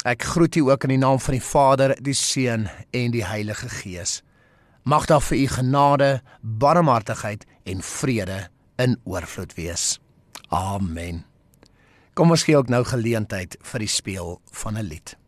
Ek groet u ook in die naam van die Vader, die Seun en die Heilige Gees. Mag daar vir u genade, barmhartigheid en vrede in oorvloed wees. Amen. Kom ons gee ook nou geleentheid vir die speel van 'n lied.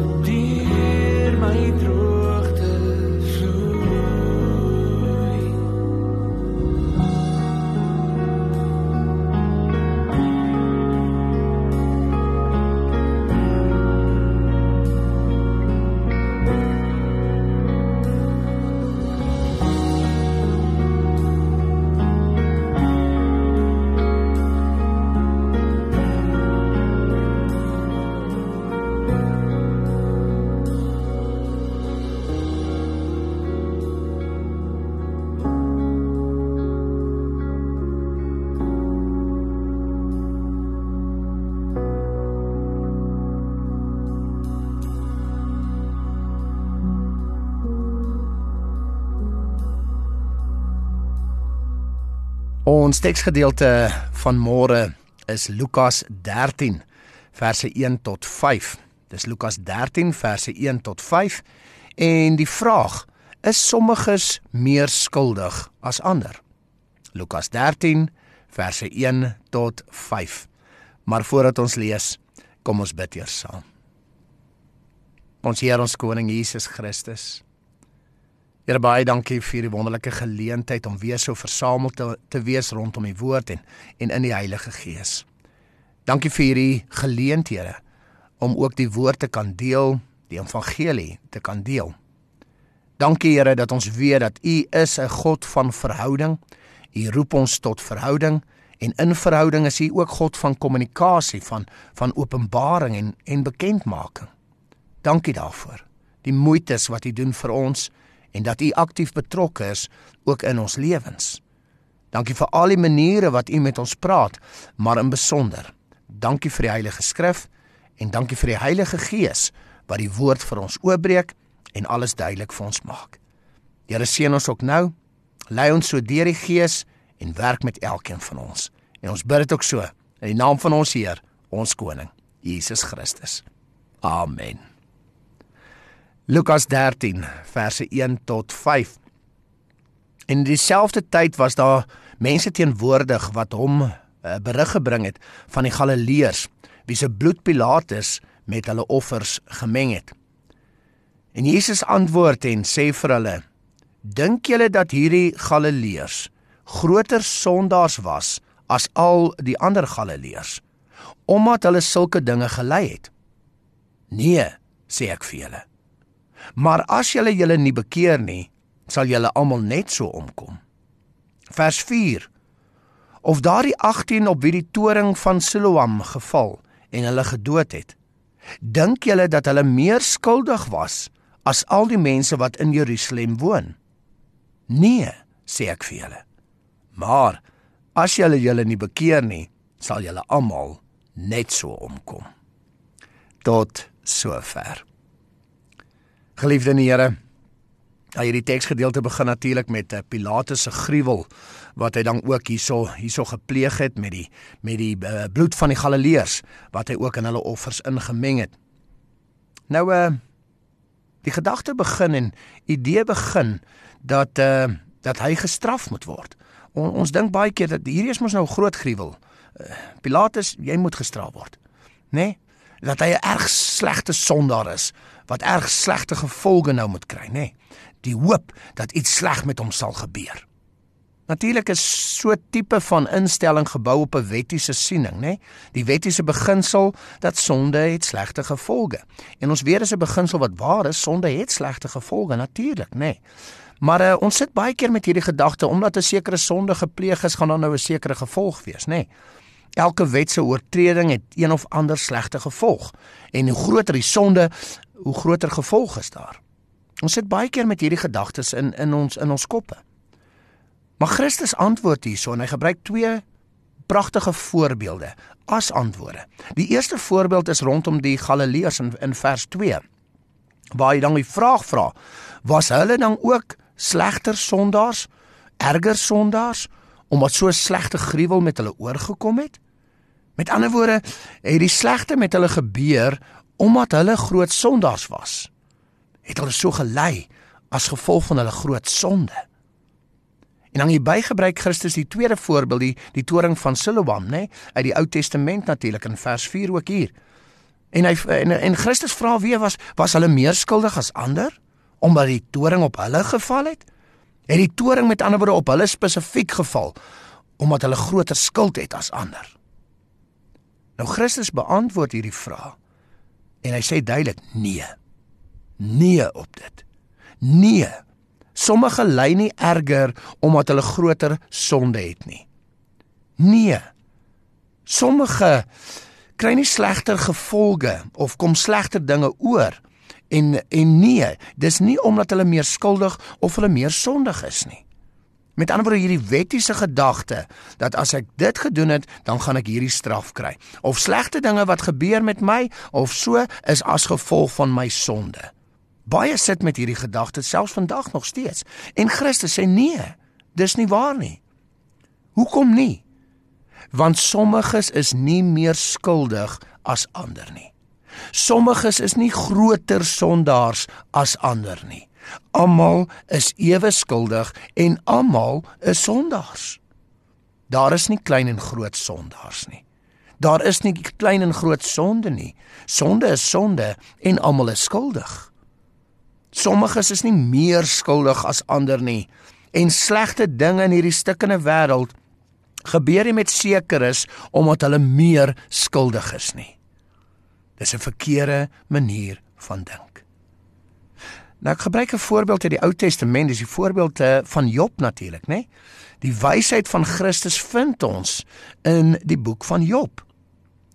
what Ons teksgedeelte van môre is Lukas 13 verse 1 tot 5. Dis Lukas 13 verse 1 tot 5 en die vraag is sommiges meer skuldig as ander. Lukas 13 verse 1 tot 5. Maar voordat ons lees, kom ons bid eers saam. Ons Here ons koning Jesus Christus Here baie dankie vir die wonderlike geleentheid om weer so versamel te, te wees rondom die woord en en in die Heilige Gees. Dankie vir hierdie geleenthede om ook die woord te kan deel, die evangelie te kan deel. Dankie Here dat ons weet dat U is 'n God van verhouding. U roep ons tot verhouding en in verhouding is U ook God van kommunikasie, van van openbaring en en bekendmaking. Dankie daarvoor. Die moeites wat U doen vir ons en dat U aktief betrokke is ook in ons lewens. Dankie vir al die maniere wat U met ons praat, maar in besonder. Dankie vir die Heilige Skrif en dankie vir die Heilige Gees wat die woord vir ons oopbreek en alles duidelik vir ons maak. Here seën ons ook nou. Lei ons so deur die Gees en werk met elkeen van ons. En ons bid dit ook so in die naam van ons Heer, ons koning, Jesus Christus. Amen. Lukas 13 verse 1 tot 5. In dieselfde tyd was daar mense teenwoordig wat hom uh, berig gebring het van die Galileërs wie se bloed Pilatus met hulle offers gemeng het. En Jesus antwoord en sê vir hulle: Dink julle dat hierdie Galileërs groter sondaars was as al die ander Galileërs omdat hulle sulke dinge gelei het? Nee, sê ek vir julle. Maar as julle julle nie bekeer nie, sal julle almal net so omkom. Vers 4. Of daardie 18 op wie die toring van Siloam geval en hulle gedood het, dink julle dat hulle meer skuldig was as al die mense wat in Jerusalem woon? Nee, sê ek vir julle. Maar as julle julle nie bekeer nie, sal julle almal net so omkom. Tot sover. Geliefde in die Here, ja hierdie teksgedeelte begin natuurlik met eh, Pilatus se gruwel wat hy dan ook hierso hierso gepleeg het met die met die uh, bloed van die Galileërs wat hy ook in hulle offers ingemeng het. Nou uh die gedagte begin en idee begin dat uh dat hy gestraf moet word. On, ons dink baie keer dat hierdie is mos nou groot gruwel. Uh, Pilatus, jy moet gestraf word. Nê? Nee? Dat hy 'n erg slegte sondaar is wat erg slegte gevolge nou moet kry, nê? Nee, die hoop dat iets sleg met hom sal gebeur. Natuurlik is so tipe van instelling gebou op 'n wettiese siening, nê? Nee? Die wettiese beginsel dat sonde het slegte gevolge. En ons weet as 'n beginsel wat waar is, sonde het slegte gevolge natuurlik, nê? Nee? Maar uh, ons sit baie keer met hierdie gedagte omdat 'n sekere sonde gepleeg is, gaan daar nou 'n sekere gevolg wees, nê? Nee? Elke wet se oortreding het een of ander slegte gevolg. En hoe groter die sonde, hoe groter gevolg is daar. Ons sit baie keer met hierdie gedagtes in in ons in ons koppe. Maar Christus antwoord hierso en hy gebruik twee pragtige voorbeelde as antwoorde. Die eerste voorbeeld is rondom die Galileërs in in vers 2. Waar hy dan die vraag vra: Was hulle dan ook slegter sondaars, erger sondaars omdat so slegte gruwel met hulle oorgekom het? Met ander woorde, het die slegte met hulle gebeur omdat hulle groot sondaars was. Het hulle so gelei as gevolg van hulle groot sonde. En dan hierby gebruik Christus die tweede voorbeeld, die, die toring van Siloam, nê, nee, uit die Ou Testament natuurlik in vers 4 ook hier. En hy en, en Christus vra wie was was hulle meer skuldig as ander omdat die toring op hulle geval het? Het die toring met ander woorde op hulle spesifiek geval omdat hulle groter skuld het as ander? Nou Christus beantwoord hierdie vraag En hy sê duidelik nee. Nee op dit. Nee. Sommige ly nie erger omdat hulle groter sonde het nie. Nee. Sommige kry nie slegter gevolge of kom slegter dinge oor en en nee, dis nie omdat hulle meer skuldig of hulle meer sondig is nie. Met ander woorde hierdie wettiese gedagte dat as ek dit gedoen het, dan gaan ek hierdie straf kry. Of slegte dinge wat gebeur met my of so is as gevolg van my sonde. Baie sit met hierdie gedagte selfs vandag nog steeds. En Christus sê nee, dis nie waar nie. Hoekom nie? Want sommiges is nie meer skuldig as ander nie. Sommiges is nie groter sondaars as ander nie. Almal is ewe skuldig en almal is sondaars. Daar is nie klein en groot sondaars nie. Daar is nie klein en groot sonde nie. Sonde is sonde en almal is skuldig. Sommiges is nie meer skuldig as ander nie en slegte dinge in hierdie stikkende wêreld gebeur nie met sekeres omdat hulle meer skuldig is nie. Dis 'n verkeerde manier van dink. Nou ek gebruik 'n voorbeeld uit die Ou Testament, dis die voorbeeld van Job natuurlik, né? Die wysheid van Christus vind ons in die boek van Job.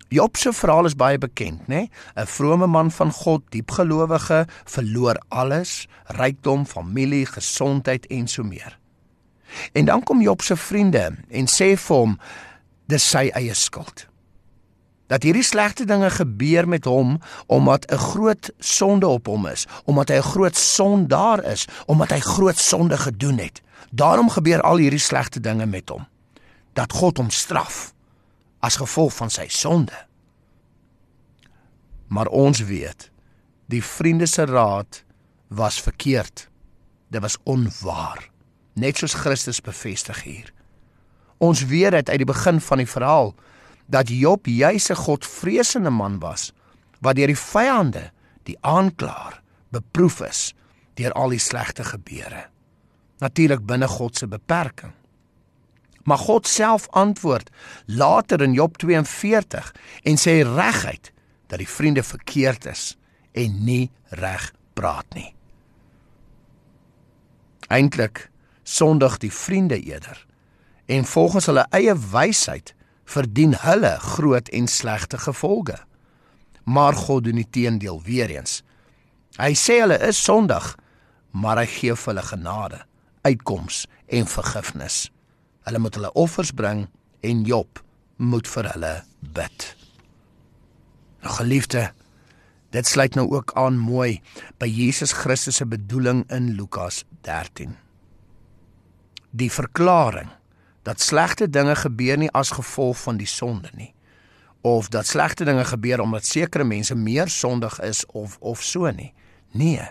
Job se verhaal is baie bekend, né? 'n Vrome man van God, diep gelowige, verloor alles, rykdom, familie, gesondheid en so meer. En dan kom Job se vriende en sê vir hom dis sy eie skuld. Dat hierdie slegte dinge gebeur met hom omdat 'n groot sonde op hom is, omdat hy 'n groot sondaar is, omdat hy groot sonde gedoen het. Daarom gebeur al hierdie slegte dinge met hom. Dat God hom straf as gevolg van sy sonde. Maar ons weet, die vriende se raad was verkeerd. Dit was onwaar, net soos Christus bevestig hier. Ons weet dit uit die begin van die verhaal dat Job juis 'n Godvreesende man was wat deur die vyande, die aanklaer, beproef is deur al die slegte gebeure. Natuurlik binne God se beperking. Maar God self antwoord later in Job 42 en sê reguit dat die vriende verkeerd is en nie reg praat nie. Eintlik sondig die vriende eerder en volgens hulle eie wysheid verdien hulle groot en slegte gevolge. Maar God doen die teendeel weer eens. Hy sê hulle is sondig, maar hy gee vir hulle genade, uitkoms en vergifnis. Hulle moet hulle offers bring en Job moet vir hulle bid. Nou geliefde, dit sluit nou ook aan mooi by Jesus Christus se bedoeling in Lukas 13. Die verklaring dat slegte dinge gebeur nie as gevolg van die sonde nie of dat slegte dinge gebeur omdat sekere mense meer sondig is of of so nie. Nee.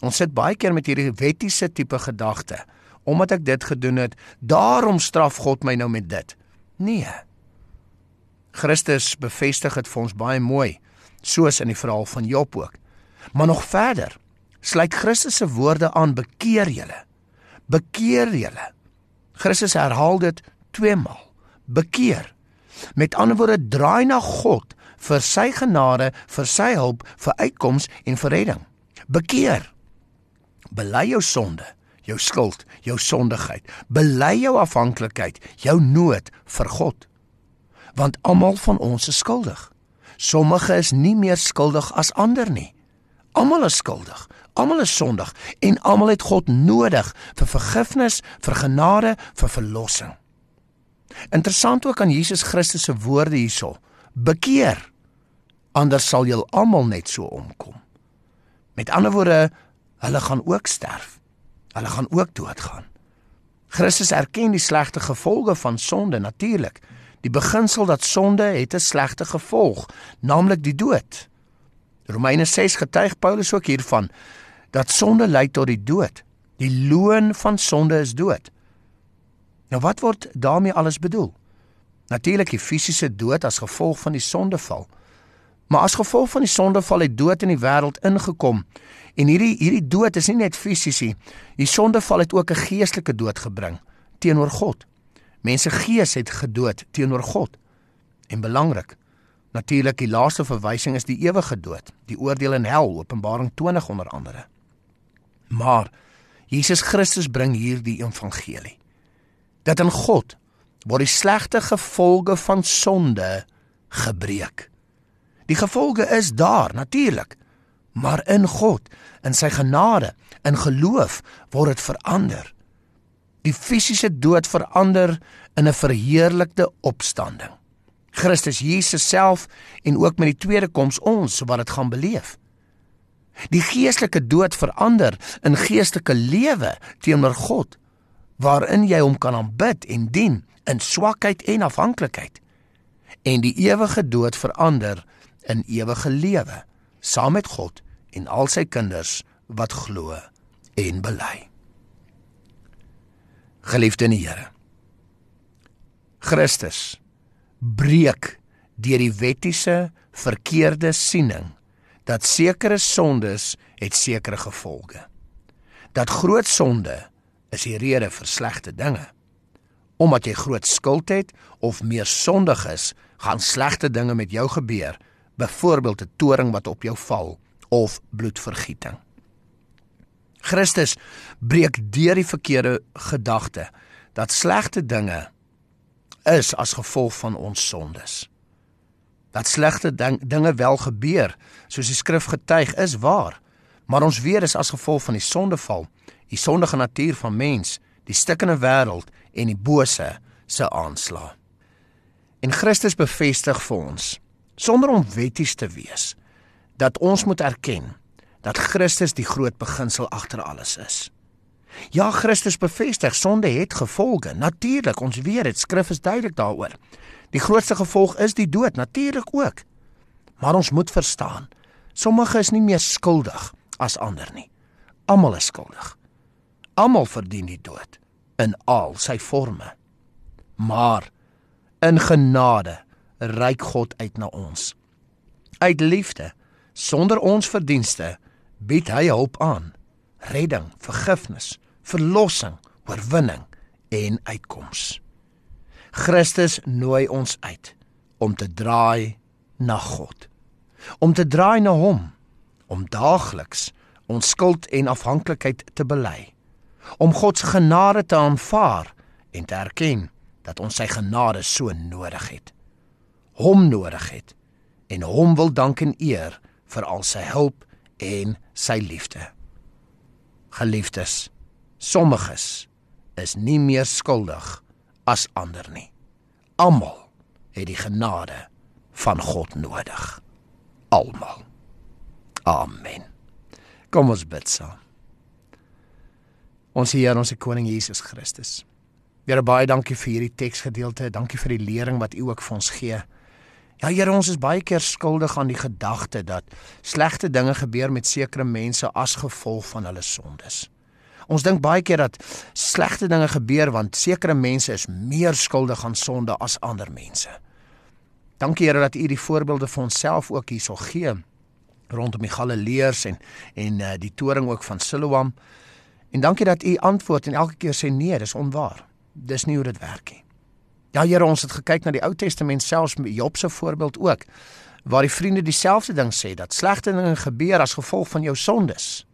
Ons sit baie keer met hierdie wettiese tipe gedagte omdat ek dit gedoen het, daarom straf God my nou met dit. Nee. Christus bevestig dit vir ons baie mooi, soos in die verhaal van Job ook. Maar nog verder, sluit Christus se woorde aan: "Bekeer julle. Bekeer julle." Christus herhaal dit twee maal. Bekeer. Met ander woorde, draai na God vir sy genade, vir sy hulp, vir uitkoms en vir redding. Bekeer. Bely jou sonde jou skuld, jou sondigheid. Bely jou afhanklikheid, jou nood vir God. Want almal van ons is skuldig. Sommige is nie meer skuldig as ander nie. Almal is skuldig. Almal is sondig en almal het God nodig vir vergifnis, vir genade, vir verlossing. Interessant ook aan Jesus Christus se woorde hierso. Bekeer anders sal julle almal net so omkom. Met ander woorde, hulle gaan ook sterf hulle gaan ook doodgaan. Christus erken die slegte gevolge van sonde natuurlik. Die beginsel dat sonde het 'n slegte gevolg, naamlik die dood. Romeine 6 getuig Paulus ook hiervan dat sonde lei tot die dood. Die loon van sonde is dood. Nou wat word daarmee alles bedoel? Natuurlik die fisiese dood as gevolg van die sondeval. Maar as gevolg van die sondeval het dood in die wêreld ingekom. En hierdie hierdie dood is nie net fisies nie. Die sondeval het ook 'n geestelike dood gebring teenoor God. Mense gees het gedood teenoor God. En belangrik, natuurlik die laaste verwysing is die ewige dood, die oordeel in hel, Openbaring 20 onder andere. Maar Jesus Christus bring hier die evangelie. Dat in God word die slegte gevolge van sonde gebreek. Die gevolge is daar natuurlik, maar in God, in sy genade, in geloof word dit verander. Die fisiese dood verander in 'n verheerlikte opstanding. Christus Jesus self en ook met die tweede koms ons wat dit gaan beleef. Die geestelike dood verander in geestelike lewe teenoor God waarin jy hom kan aanbid en dien in swakheid en afhanklikheid en die ewige dood verander in ewige lewe saam met God en al sy kinders wat glo en bely. Geliefde in die Here. Christus breek deur die wettiese verkeerde siening dat sekere sondes het sekere gevolge. Dat groot sonde is die rede vir slegte dinge. Omdat jy groot skuld het of meer sondig is, gaan slegte dinge met jou gebeur, byvoorbeeld 'n toring wat op jou val of bloedvergieting. Christus breek deur die verkeerde gedagte dat slegte dinge is as gevolg van ons sondes. Dat slegte ding, dinge wel gebeur, soos die skrif getuig, is waar, maar ons weet dis as gevolg van die sondeval die sondige natuur van mens, die stikkende wêreld en die bose se aanslag. En Christus bevestig vir ons sonder om wetties te wees dat ons moet erken dat Christus die groot beginsel agter alles is. Ja, Christus bevestig sonde het gevolge. Natuurlik, ons weet dit, skrif is duidelik daaroor. Die grootste gevolg is die dood, natuurlik ook. Maar ons moet verstaan, sommige is nie meer skuldig as ander nie. Almal is skuldig. Almal verdien die dood in al sy forme. Maar in genade reik God uit na ons. Uit liefde, sonder ons verdienste, bied hy hulp aan. Redding, vergifnis, verlossing, oorwinning en uitkoms. Christus nooi ons uit om te draai na God. Om te draai na hom, om daagliks ons skuld en afhanklikheid te bely om God se genade te aanvaar en te erken dat ons sy genade so nodig het. Hom nodig het en hom wil dank en eer vir al sy hulp en sy liefde. Geliefdes, sommiges is nie meer skuldig as ander nie. Almal het die genade van God nodig. Almal. Amen. Kom ons bid saam. Ons Here, ons koning Jesus Christus. Here baie dankie vir hierdie teksgedeelte. Dankie vir die lering wat U ook vir ons gee. Ja Here, ons is baie keer skuldig aan die gedagte dat slegte dinge gebeur met sekere mense as gevolg van hulle sondes. Ons dink baie keer dat slegte dinge gebeur want sekere mense is meer skuldig aan sonde as ander mense. Dankie Here dat U die voorbeelde vir onsself ook hierso gee rondom die Galileërs en en uh, die toring ook van Siloam. En dankie dat u antwoord en elke keer sê nee, dis onwaar. Dis nie hoe dit werk nie. Ja Here, ons het gekyk na die Ou Testament selfs met Job se voorbeeld ook waar die vriende dieselfde ding sê dat slegte dinge gebeur as gevolg van jou sondes.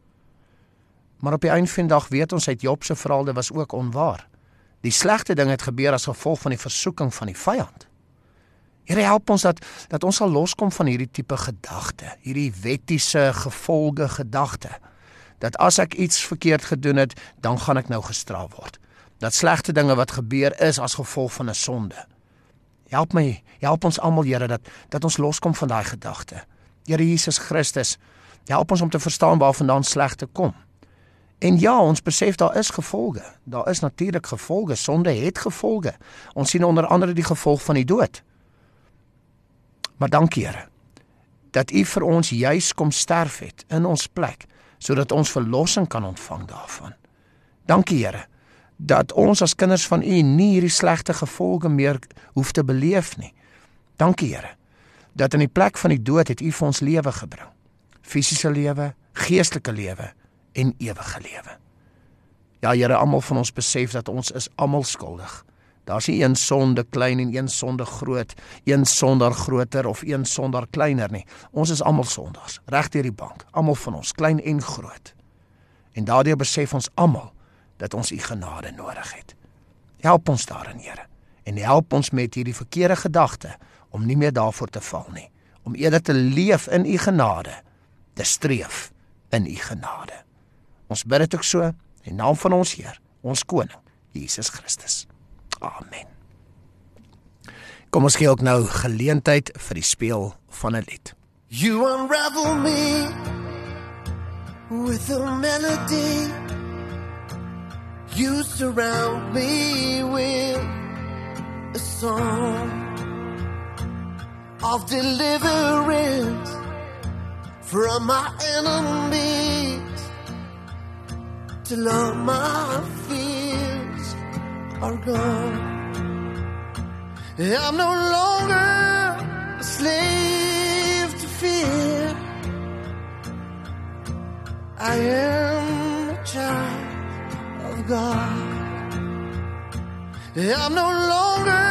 Maar op die einde van die dag weet ons uit Job se verhaal dit was ook onwaar. Die slegte dinge het gebeur as gevolg van die versoeking van die vyand. Here help ons dat dat ons sal loskom van hierdie tipe gedagte, hierdie wettiese gevolge gedagte dat as ek iets verkeerd gedoen het, dan gaan ek nou gestraf word. Dat slegte dinge wat gebeur is as gevolg van 'n sonde. Help my, help ons almal Here dat dat ons loskom van daai gedagte. Here Jesus Christus, help ons om te verstaan waarvandaan slegte kom. En ja, ons besef daar is gevolge. Daar is natuurlik gevolge. Sonde het gevolge. Ons sien onder andere die gevolg van die dood. Maar dankie Here dat U vir ons juis kom sterf het in ons plek sodat ons verlossing kan ontvang daarvan. Dankie Here dat ons as kinders van U nie hierdie slegte gevolge meer hoef te beleef nie. Dankie Here dat in die plek van die dood het U vir ons lewe gebring. Fisiese lewe, geestelike lewe en ewige lewe. Ja Here, almal van ons besef dat ons is almal skuldig. Daar's nie een sonde klein en een sonde groot, een sonder groter of een sonder kleiner nie. Ons is almal sondaars, reg deur die bank, almal van ons, klein en groot. En daardeur besef ons almal dat ons u genade nodig het. Help ons daarin, Here, en help ons met hierdie verkeerde gedagte om nie meer daarvoor te val nie, om eerder te leef in u genade, te streef in u genade. Ons bid dit ook so in naam van ons Heer, ons koning, Jesus Christus. Amen. Kom ons gee ook nou geleentheid vir die speel van 'n lied. You unravel me with a melody. You surround me with a song of deliverance from my enemies till all my fears are gone. I'm no longer a slave to fear. I am a child of God. I'm no longer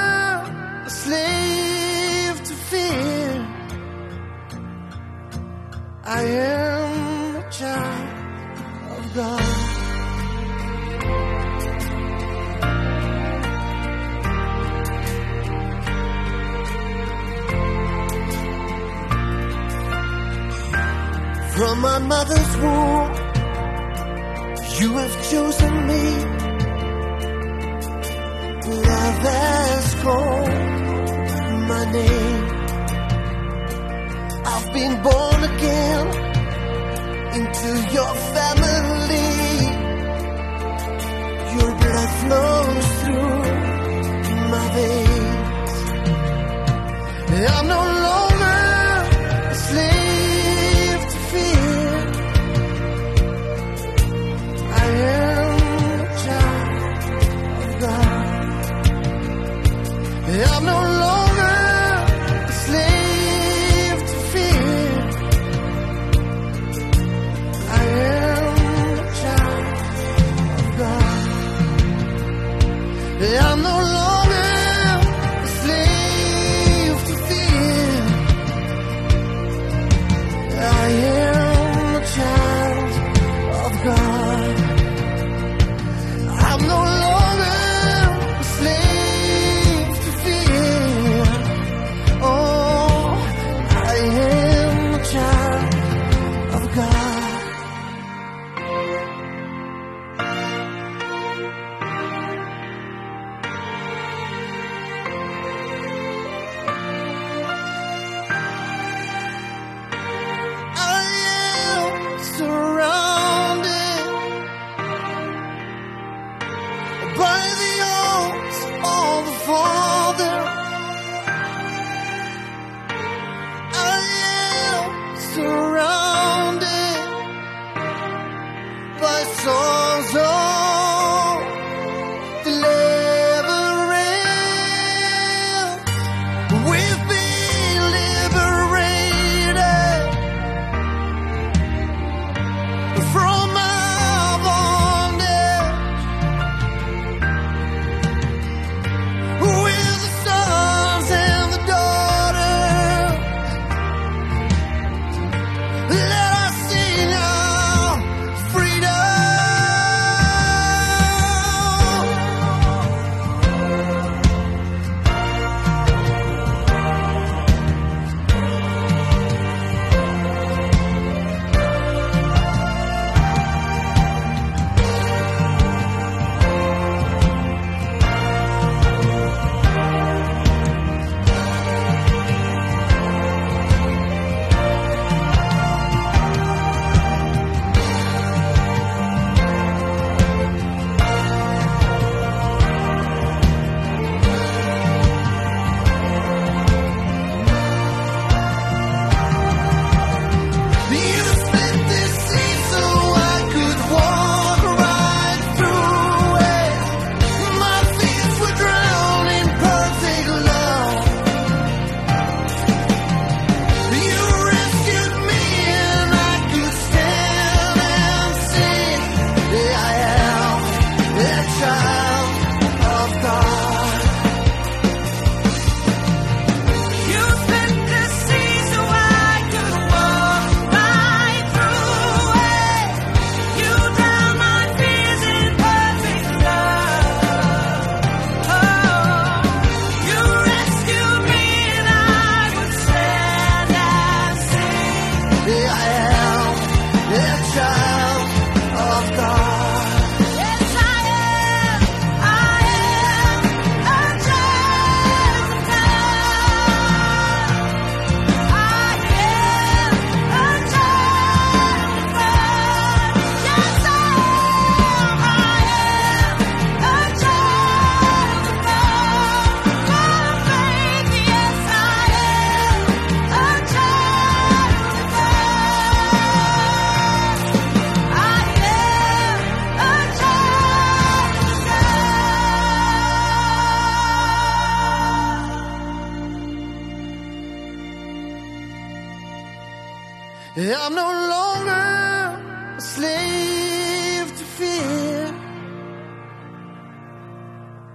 a slave to fear. I am my mother's womb, you have chosen me. Love has called my name. I've been born again into your family. Your blood flows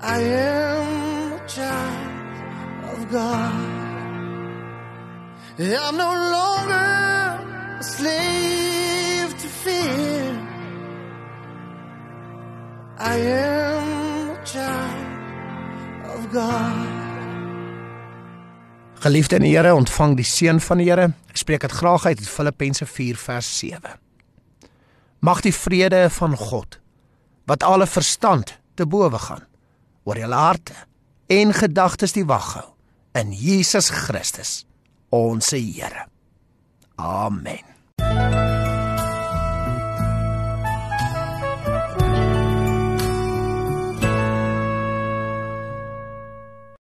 I am a child of God. I'm no longer a slave to fear. I am a child of God. Geliefde in die Here, ontvang die seën van die Here. Ek spreek dit graag uit uit Filippense 4 vers 7. Mag die vrede van God wat alle verstand te bowe gaan oor julle harte en gedagtes die wag hou in Jesus Christus, ons Here. Amen.